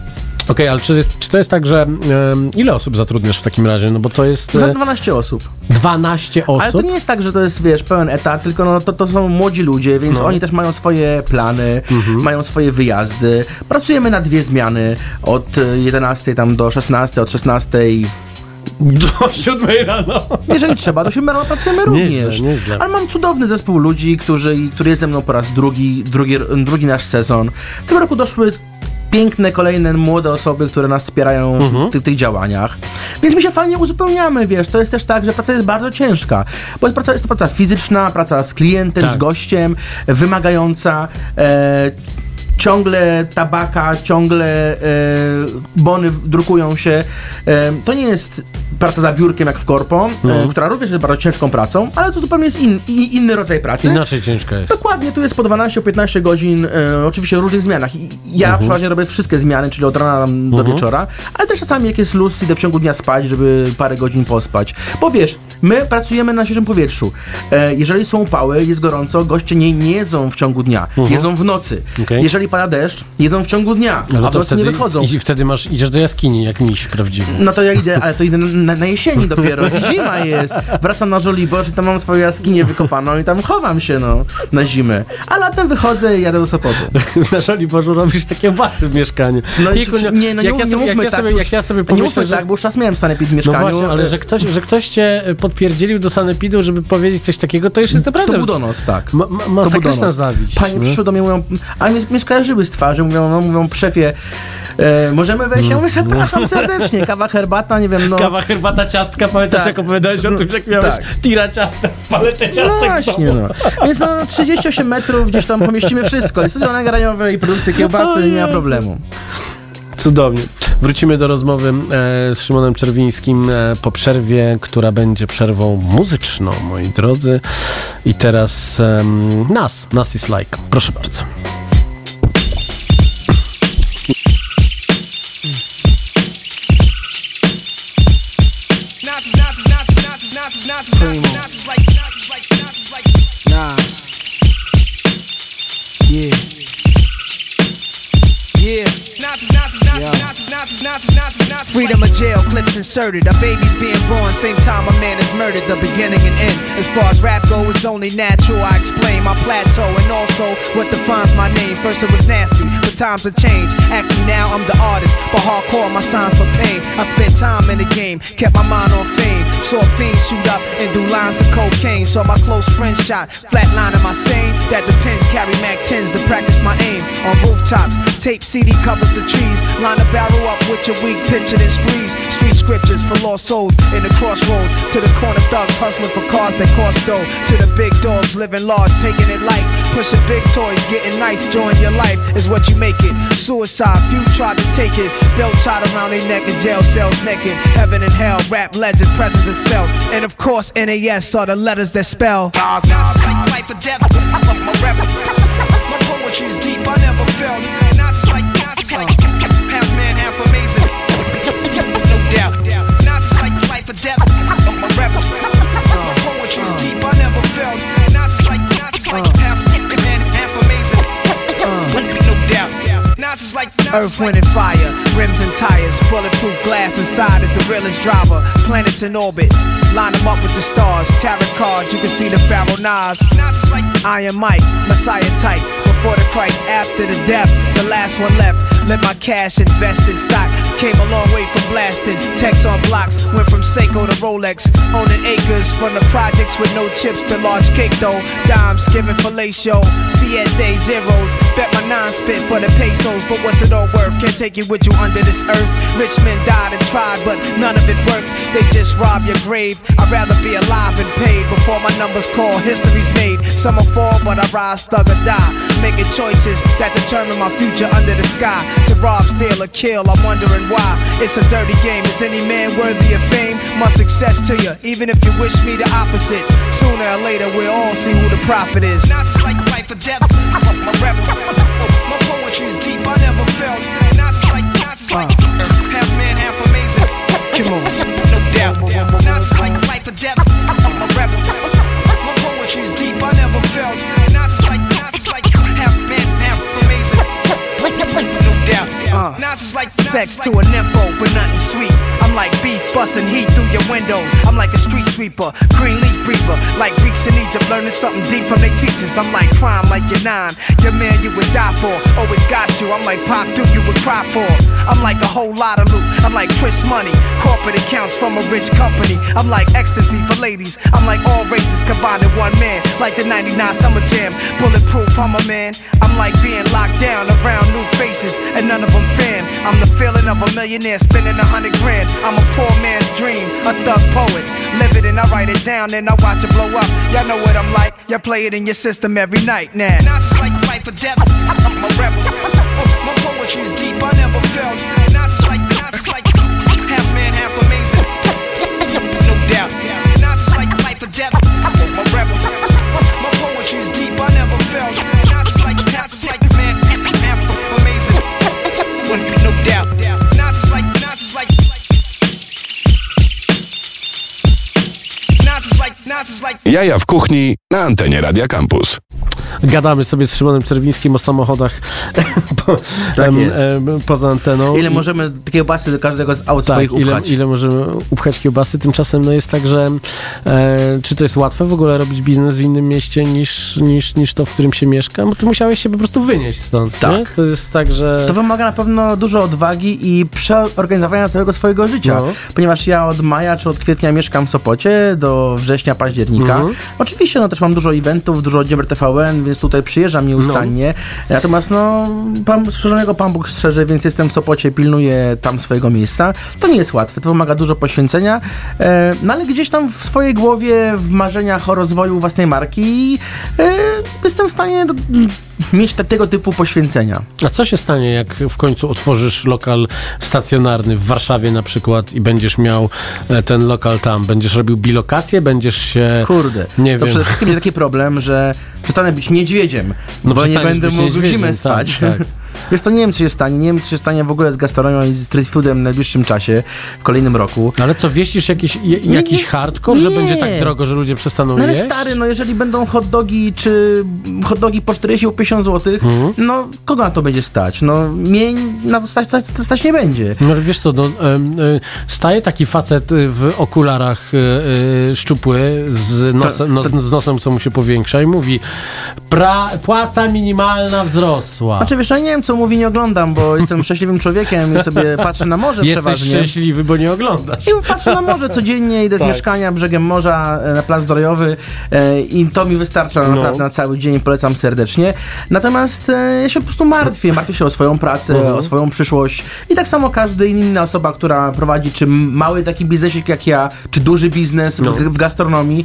Okej, ale czy, jest, czy to jest tak, że em, ile osób zatrudniasz w takim razie? No bo to jest e, 12 osób. 12 osób. Ale to nie jest tak, że to jest, wiesz, pełen etat, tylko no, to, to są młodzi ludzie, więc No. oni też mają swoje plany, mają swoje wyjazdy. Pracujemy na dwie zmiany, od e, 11 tam do 16, od 16 Do 7 rano. jeżeli trzeba, do 7 rano pracujemy również. Nieźle, nieźle. Ale mam cudowny zespół ludzi, którzy, który jest ze mną po raz drugi, drugi, drugi nasz sezon. W tym roku doszły piękne, kolejne młode osoby, które nas wspierają w tych, tych działaniach. Więc my się fajnie uzupełniamy, wiesz, to jest też tak, że praca jest bardzo ciężka, bo jest, praca, jest to praca fizyczna, praca z klientem, Tak. z gościem, wymagająca, e, ciągle tabaka, ciągle e, bony drukują się. E, to nie jest praca za biurkiem jak w korpo, No. e, która również jest bardzo ciężką pracą, ale to zupełnie jest in, inny rodzaj pracy. Inaczej ciężka jest. Dokładnie, tu jest po 12-15 godzin, oczywiście w różnych zmianach. Ja Mhm. przeważnie robię wszystkie zmiany, czyli od rana do Mhm. wieczora, ale też czasami jak jest luz, idę w ciągu dnia spać, żeby parę godzin pospać. Bo wiesz, my pracujemy na świeżym powietrzu. E, jeżeli są upały, jest gorąco, goście nie, nie jedzą w ciągu dnia, Mhm. jedzą w nocy. Okej. Jeżeli pada deszcz, jedzą w ciągu dnia, a w nocy wtedy, nie wychodzą. I wtedy masz, idziesz do jaskini, jak miś prawdziwy. No to ja idę, ale to idę na, na jesieni dopiero. [laughs] Zima jest. Wracam na Żoliborz i tam mam swoją jaskinię wykopaną i tam chowam się, no, na zimę. A latem wychodzę i jadę do Sopotu. [laughs] Na Żoliborzu robisz takie basy w mieszkaniu. No i czy- nie, no nie, jak ja nie sobie, jak mówmy ja tak, sobie, już- jak ja sobie nie pomyślę, mówmy że... tak, bo już raz miałem sanepid w No mieszkaniu. właśnie, ale że ktoś, że ktoś cię podpierdzielił do sanepidu, żeby powiedzieć coś takiego, to już jest naprawdę... To był donos, tak. Ma, ma, To masakryczna zawiść. Panie no. przyszły do mnie mówią, a mnie, mnie skojarzyły z twarzy, mówią, no, mówią, szefie, E, możemy wejść, ja mówię, zapraszam serdecznie, kawa, herbata, nie wiem, no. Kawa, herbata, ciastka, pamiętasz Tak. jak opowiadałeś o tym, jak miałeś Tak. tira ciastek, paletę No ciastek w właśnie, no. Więc no, 38 metrów, gdzieś tam pomieścimy wszystko. I studio nagraniowe, i produkcja kiełbasy, nie ma problemu. Cudownie. Wrócimy do rozmowy e, z Szymonem Czerwińskim e, po przerwie, która będzie przerwą muzyczną, moi drodzy. I teraz em, nas, nas is like. Proszę bardzo. Nazis, Freedom of jail clips inserted. A baby's being born, same time a man is murdered. The beginning and end. As far as rap go, it's only natural. I explain my plateau and also what defines my name. First it was nasty, but times have changed. Ask me now, I'm the artist, but hardcore my signs for pain. I spent time in the game, kept my mind on fame. Saw fiends shoot up and do lines of cocaine. Saw my close friend shot, flatlining my sane. That depends. Carry Mac 10s to practice my aim on rooftops. Tape CD covers the trees. Line a barrel up with your weak picture and squeeze. Street scriptures for lost souls in the crossroads. To the corner thugs hustling for cars that cost dough. To the big dogs living large, taking it light. Pushing big toys, getting nice, join your life is what you make it. Suicide, few tried to take it. Belt tied around their neck in jail cells naked. Heaven and hell, rap legend, presence is felt. And of course, NAS are the letters that spell. Like life or death. My my poetry's deep. I never felt. Like Earth, wind, and fire, rims and tires, bulletproof glass inside is the realest driver. Planets in orbit, line them up with the stars. Tarot cards, you can see the Pharaoh Nas. Iron Mike, Messiah type. Before the Christ, after the death, the last one left. Let my cash invest in stock. Came a long way from blasting. Text on blocks, went from Seiko to Rolex. Owning acres from the projects with no chips to large cake though. Dimes giving fellatio. Siete zeros. Bet my nine spit for the pesos. But what's it all worth? Can't take it with you under this earth. Rich men died and tried, but none of it worked. They just rob your grave. I'd rather be alive and paid before my numbers call. History's made. Some will fall, but I rise, thug or die. Making choices that determine my future under the sky. To rob, steal, or kill, I'm wondering why. It's a dirty game. Is any man worthy of fame? My success to you, even if you wish me the opposite. Sooner or later, we'll all see who the prophet is. Nazis like life or death. My rap, my poetry's deep. I never felt. Nazis like Nazis uh. like half man, half amazing. Come on. No doubt. Nazis like life or death. My rap, my poetry's deep. I never felt. Doubt. Nazis like Sex to a nympho, but nothing sweet. I'm like beef busting heat through your windows. I'm like a street sweeper, green leaf reaper. Like Greeks in Egypt, learning something deep from their teachers. I'm like crime, like your nine. Your man you would die for, always got you. I'm like Pop Duke, you would cry for. I'm like a whole lot of loot. I'm like Chris Money, corporate accounts from a rich company. I'm like ecstasy for ladies. I'm like all races combined in one man. Like the 99 Summer Jam, bulletproof, I'm a man. I'm like being locked down around new faces, and none of them fan. I'm the feeling of a millionaire spending a hundred grand. I'm a poor man's dream, a thug poet. Live it and I write it down, then I watch it blow up. Y'all know what I'm like. Y'all play it in your system every night now. Nazis like life or death. I'm a rebel. My poetry's deep. I never felt. Nazis like Jaja w kuchni na antenie Radia Campus. Gadamy sobie z Szymonem Czerwińskim o samochodach [laughs] po, Tak em, em, poza anteną. Ile możemy kiełbasy do każdego z aut tak, swoich ile, upchać? ile możemy upchać kiełbasy. Tymczasem no jest tak, że e, czy to jest łatwe w ogóle robić biznes w innym mieście niż, niż, niż to, w którym się mieszka? Bo ty musiałeś się po prostu wynieść stąd, Tak. nie? To jest tak, że... To wymaga na pewno dużo odwagi i przeorganizowania całego swojego życia. No. Ponieważ ja od maja czy od kwietnia mieszkam w Sopocie do września, października. Mhm. Oczywiście no też mam dużo eventów, dużo oddział TVN, więc tutaj przyjeżdżam nieustannie. Natomiast no, pan, strzeżonego Pan Bóg strzeże, więc jestem w Sopocie, pilnuję tam swojego miejsca. To nie jest łatwe, to wymaga dużo poświęcenia, e, no ale gdzieś tam w swojej głowie, w marzeniach o rozwoju własnej marki e, jestem w stanie do, mieć te, tego typu poświęcenia. A co się stanie, jak w końcu otworzysz lokal stacjonarny w Warszawie na przykład i będziesz miał e, ten lokal tam? Będziesz robił bilokację? Będziesz się... Kurde, Nie to wiem. przede wszystkim jest taki problem, że przestanę być niedźwiedziem, No bo nie będę mógł zimę tak, spać. tak. Wiesz co, nie wiem co się stanie, nie wiem co się stanie w ogóle z gastronomią i z street foodem w najbliższym czasie, w kolejnym roku. No ale co, wieścisz jakiś, je, Nie, jakiś nie, hardcore, że będzie tak drogo, że ludzie przestaną No ale jeść? stary, no jeżeli będą hot dogi, czy hot dogi po 40 po 50 zł, Mhm. no kogo na to będzie stać? No mnie na to stać, stać, stać nie będzie. No ale wiesz co, no, e, staje taki facet y, w okularach e, e, szczupły z nosem, nos, z nosem, co mu się powiększa i mówi pra, płaca minimalna wzrosła. Znaczy wiesz, ja nie wiem co mówi, nie oglądam, bo jestem szczęśliwym człowiekiem i sobie patrzę na morze Jesteś przeważnie. szczęśliwy, bo nie oglądasz. I patrzę na morze codziennie, idę z Tak. mieszkania brzegiem morza e, na plac zdrojowy e, i to mi wystarcza No. naprawdę na cały dzień, polecam serdecznie. Natomiast e, ja się po prostu martwię, martwię się o swoją pracę, Mhm. o swoją przyszłość i tak samo każdy inna osoba, która prowadzi czy mały taki biznesik jak ja, czy duży biznes No. w, gastronomii.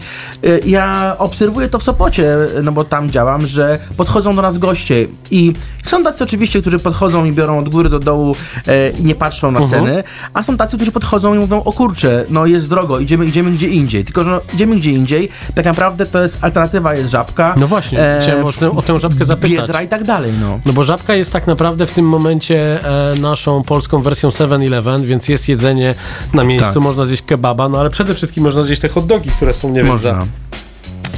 Ja obserwuję to w Sopocie, no bo tam działam, że podchodzą do nas goście i są tacy oczywiście, którzy podchodzą i biorą od góry do dołu e, i nie patrzą na Mhm. ceny, a są tacy, którzy podchodzą i mówią, o kurczę, no jest drogo, idziemy, idziemy gdzie indziej. Tylko, że no, idziemy gdzie indziej, tak naprawdę to jest alternatywa, jest żabka. No właśnie, chciałem o o tę żabkę zapytać. Biedra i tak dalej, no. No bo żabka jest tak naprawdę w tym momencie e, naszą polską wersją 7-Eleven, więc jest jedzenie na miejscu, Tak. można zjeść kebaba, no ale przede wszystkim można zjeść te hot dogi, które są, nie wiem, Można. za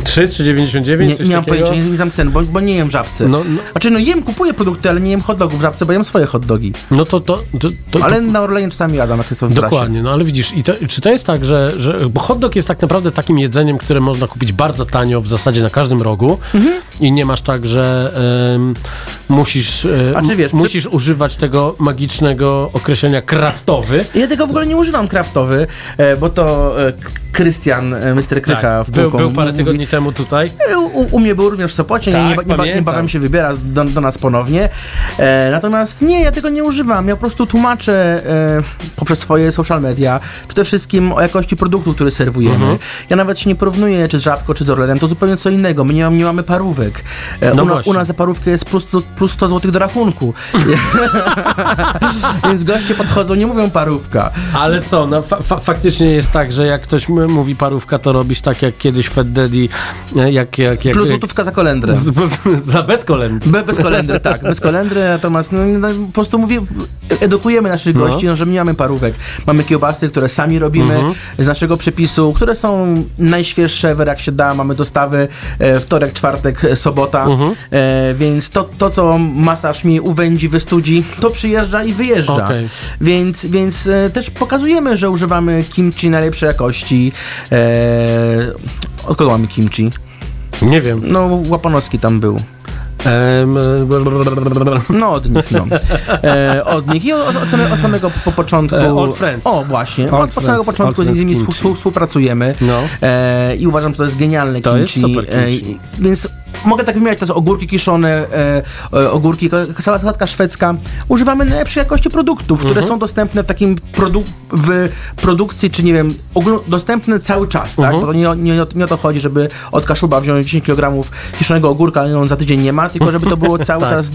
3 czy 99, Nie, coś nie mam takiego. pojęcia, nie, nie znam cen, bo, bo nie jem w żabce. No, no. Znaczy, no jem, kupuję produkty, ale nie jem hot dogów w żabce, bo jem swoje hot dogi. No to, to, to, to ale na Orlenie czasami jadam, jak jestem w. Dokładnie, no ale widzisz, i to, czy to jest tak, że, że. Bo hot dog jest tak naprawdę takim jedzeniem, które można kupić bardzo tanio w zasadzie na każdym rogu Mhm. i nie masz tak, że musisz, e, A czy wiesz, musisz używać tego magicznego określenia kraftowy. Ja tego w ogóle nie używam kraftowy, e, bo to e, Krystian, Mr. Krycha w Tak, był, Pułką był parę mówi- tygodni temu tutaj. U, u mnie był również w Sopocie, Tak, nie, nie, niebawem się wybiera do, do nas ponownie. E, natomiast nie, ja tego nie używam. Ja po prostu tłumaczę e, poprzez swoje social media przede wszystkim o jakości produktu, który serwujemy. Mhm. Ja nawet się nie porównuję czy z Żabką, czy z Orlenem, to zupełnie co innego. My nie, nie mamy parówek. E, No u, u nas za parówkę jest plus, plus 100 zł do rachunku. [laughs] Więc goście podchodzą, nie mówią parówka. Ale co, no, fa fa faktycznie jest tak, że jak ktoś mówi parówka, to robisz tak jak kiedyś Fed Daddy, e, jak, jak, jak, Plus złotówka za kolendrę. Z, za bez kolędy. Be, bez kolendry, tak, bez kolendry, natomiast no, no, po prostu mówię, edukujemy naszych No. gości, no, że nie mamy parówek. Mamy kiełbasy, które sami robimy Mhm. z naszego przepisu, które są najświeższe, ever jak się da, mamy dostawy e, wtorek, czwartek, e, sobota, Mhm. e, więc to, to, co masaż mi uwędzi, wystudzi, to przyjeżdża i wyjeżdża. Okej. Więc, więc e, też pokazujemy, że używamy kimchi najlepszej jakości. E, od kogo mamy kimchi? Nie wiem. No, Łapanowski tam był. No od nich, no. E, od nich i od, od, samego, od samego po początku. E, Old Friends. O, właśnie. Old od Friends, samego początku Old z nimi współpracujemy. No. E, I uważam, że to jest genialne To jest kimchi. super E, kimchi. i- więc mogę tak wymieniać, to są ogórki kiszone, e, e, ogórki, sałatka szwedzka. Używamy najlepszej jakości produktów, które Mhm. są dostępne w takim produ- w produkcji, czy nie wiem, dostępne cały czas, tak? Mhm. To nie, o- nie, nie o to chodzi, żeby od kaszuba wziąć 10 kg kiszonego ogórka, ale on za tydzień nie ma, tylko żeby to było [laughs] cały Tak. czas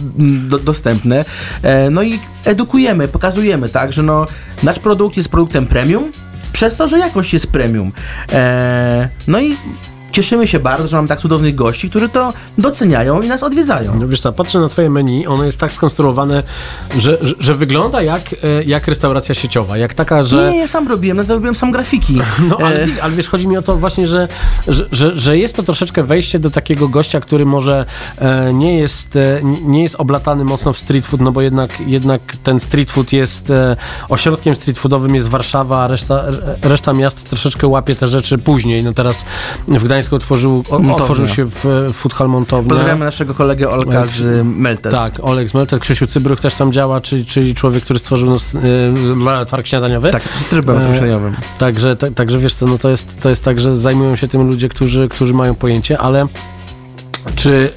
do, dostępne. E, no i edukujemy, pokazujemy, tak, że no, nasz produkt jest produktem premium, przez to, że jakość jest premium. E, no i cieszymy się bardzo, że mam tak cudownych gości, którzy to doceniają i nas odwiedzają. No wiesz co, patrzę na twoje menu, ono jest tak skonstruowane, że, że, że wygląda jak, e, jak restauracja sieciowa, jak taka, że... Nie, ja sam robiłem, to robiłem sam grafiki. [laughs] No, ale, E, ale wiesz, chodzi mi o to właśnie, że, że, że, że jest to troszeczkę wejście do takiego gościa, który może e, nie, jest, nie jest oblatany mocno w street food, no bo jednak, jednak ten street food jest ośrodkiem street foodowym jest Warszawa, a reszta, re- reszta miast troszeczkę łapie te rzeczy później. No teraz w Gdańsku otworzył, o, Montownia. otworzył się w, w Food Hall Montownia. Pozdrawiamy naszego kolegę Olka z Melted. Tak, Olek z Melted, Krzysiu Cybruch też tam działa, czyli, czyli człowiek, który stworzył nos, y, targ śniadaniowy. Tak, też byłem tym E, śniadaniowym. Także, ta, także wiesz co, no to jest, to jest tak, że zajmują się tym ludzie, którzy, którzy mają pojęcie, ale czy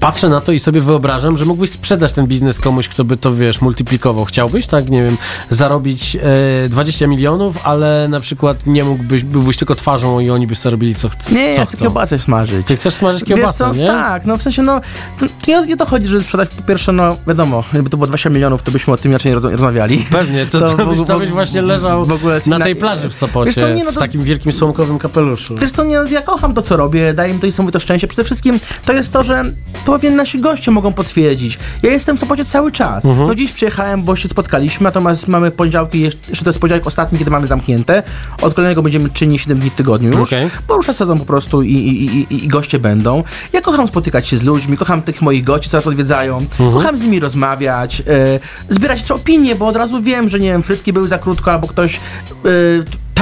patrzę na to i sobie wyobrażam, że mógłbyś sprzedać ten biznes komuś, kto by to, wiesz, multiplikował. Chciałbyś, tak, nie wiem, zarobić e, 20 milionów, ale na przykład nie mógłbyś, byłbyś tylko twarzą i oni by sobie robili co, chcą. Nie, ja chcę kiełbasę smażyć. Ty chcesz smażyć Wiesz kiełbasę, co? nie? Tak, no w sensie, no, to, nie, nie to chodzi, żeby sprzedać po pierwsze, no wiadomo, gdyby to było 20 milionów, to byśmy o tym inaczej roz- rozmawiali. Pewnie, to, [laughs] to, w byś, to byś właśnie leżał w ogóle na tej plaży w Sopocie, co, nie, no w to- takim wielkim słomkowym kapeluszu. Wiesz co, nie, no, ja kocham to, co robię, daje mi to niesamowite szczęście. Przede wszystkim to jest to, że to pewnie nasi goście mogą potwierdzić. Ja jestem w Sopocie cały czas. Mhm. No dziś przyjechałem, bo się spotkaliśmy, natomiast mamy poniedziałki, jeszcze to jest poniedziałek ostatni, kiedy mamy zamknięte. Od kolejnego będziemy czynni 7 dni w tygodniu już, Okej. bo rusza sezon po prostu i, i, i, i, goście będą. Ja kocham spotykać się z ludźmi, kocham tych moich gości, co nas odwiedzają, Mhm. kocham z nimi rozmawiać, e, zbierać też opinie, bo od razu wiem, że nie wiem, frytki były za krótko, albo ktoś e,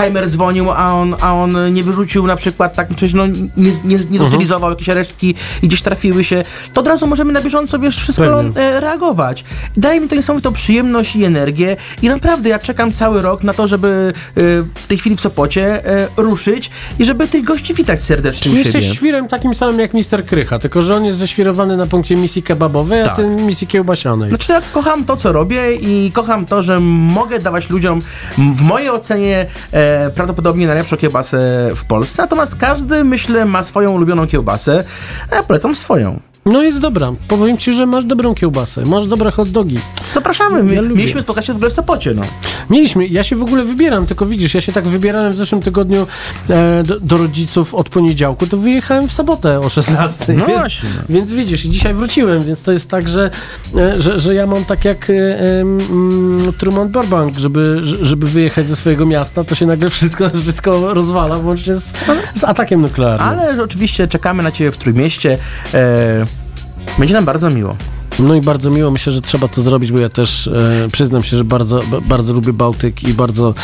timer dzwonił, a on, a on nie wyrzucił na przykład tak, czy no, nie, nie, nie zutylizował jakieś resztki i gdzieś trafiły się, to od razu możemy na bieżąco, wiesz, wszystko e, reagować. Daje mi to niesamowitą przyjemność i energię i naprawdę ja czekam cały rok na to, żeby e, w tej chwili w Sopocie e, ruszyć i żeby tych gości witać serdecznie Czyli jesteś siebie. świrem takim samym jak Mister Krycha, tylko że on jest ześwirowany na punkcie misji kebabowej, a Tak. ty misji kiełbasianej. Znaczy ja kocham to, co robię i kocham to, że mogę dawać ludziom w mojej ocenie e, prawdopodobnie najlepszą kiełbasę w Polsce, natomiast każdy, myślę, ma swoją ulubioną kiełbasę, a ja polecam swoją. No jest dobra. Powiem ci, że masz dobrą kiełbasę, masz dobre hot dogi. Zapraszamy, my, Ja mieliśmy spotkać się w ogóle w Sopocie, no. Mieliśmy, ja się w ogóle wybieram, tylko widzisz, ja się tak wybierałem w zeszłym tygodniu e, do, do rodziców od poniedziałku, to wyjechałem w sobotę o 16. No więc, właśnie, no. więc widzisz, i dzisiaj wróciłem, więc to jest tak, że, e, że, że ja mam tak jak e, em, Truman Burbank, żeby, że- żeby wyjechać ze swojego miasta, to się nagle wszystko, wszystko rozwala, włącznie z, z atakiem nuklearnym. Ale oczywiście czekamy na Ciebie w Trójmieście. E, będzie nam bardzo miło. No i bardzo miło, myślę, że trzeba to zrobić, bo ja też e, przyznam się, że bardzo, ba- bardzo lubię Bałtyk i bardzo,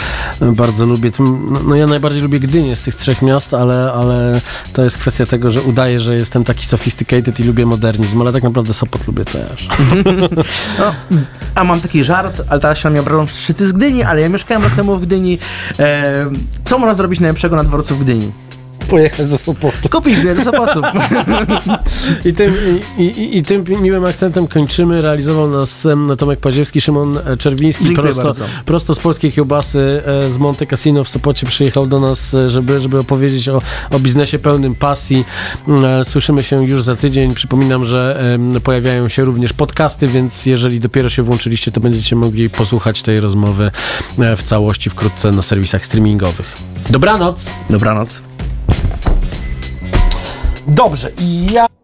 e, bardzo lubię, tym, no, no ja najbardziej lubię Gdynię z tych trzech miast, ale, ale to jest kwestia tego, że udaję, że jestem taki sophisticated i lubię modernizm, ale tak naprawdę Sopot lubię też. [laughs] No, a mam taki żart, ale teraz się na mnie obrażą wszyscy z Gdyni, ale ja mieszkałem rok temu w Gdyni. E, co można zrobić najlepszego na dworcu w Gdyni? Pojechać do Sopotu. Kupić bilet do Sopotu. I tym, i, i, I tym miłym akcentem kończymy. Realizował nas em, Tomek Paziewski, Szymon e, Czerwiński. Dziękuję Prosto, bardzo. prosto z polskiej kiełbasy e, z Monte Cassino w Sopocie przyjechał do nas, e, żeby, żeby opowiedzieć o, o biznesie pełnym pasji. Słyszymy się już za tydzień. Przypominam, że pojawiają się również podcasty, więc jeżeli dopiero się włączyliście, to będziecie mogli posłuchać tej rozmowy w całości wkrótce na serwisach streamingowych. Dobranoc! Dobranoc. Dobrze, i ja...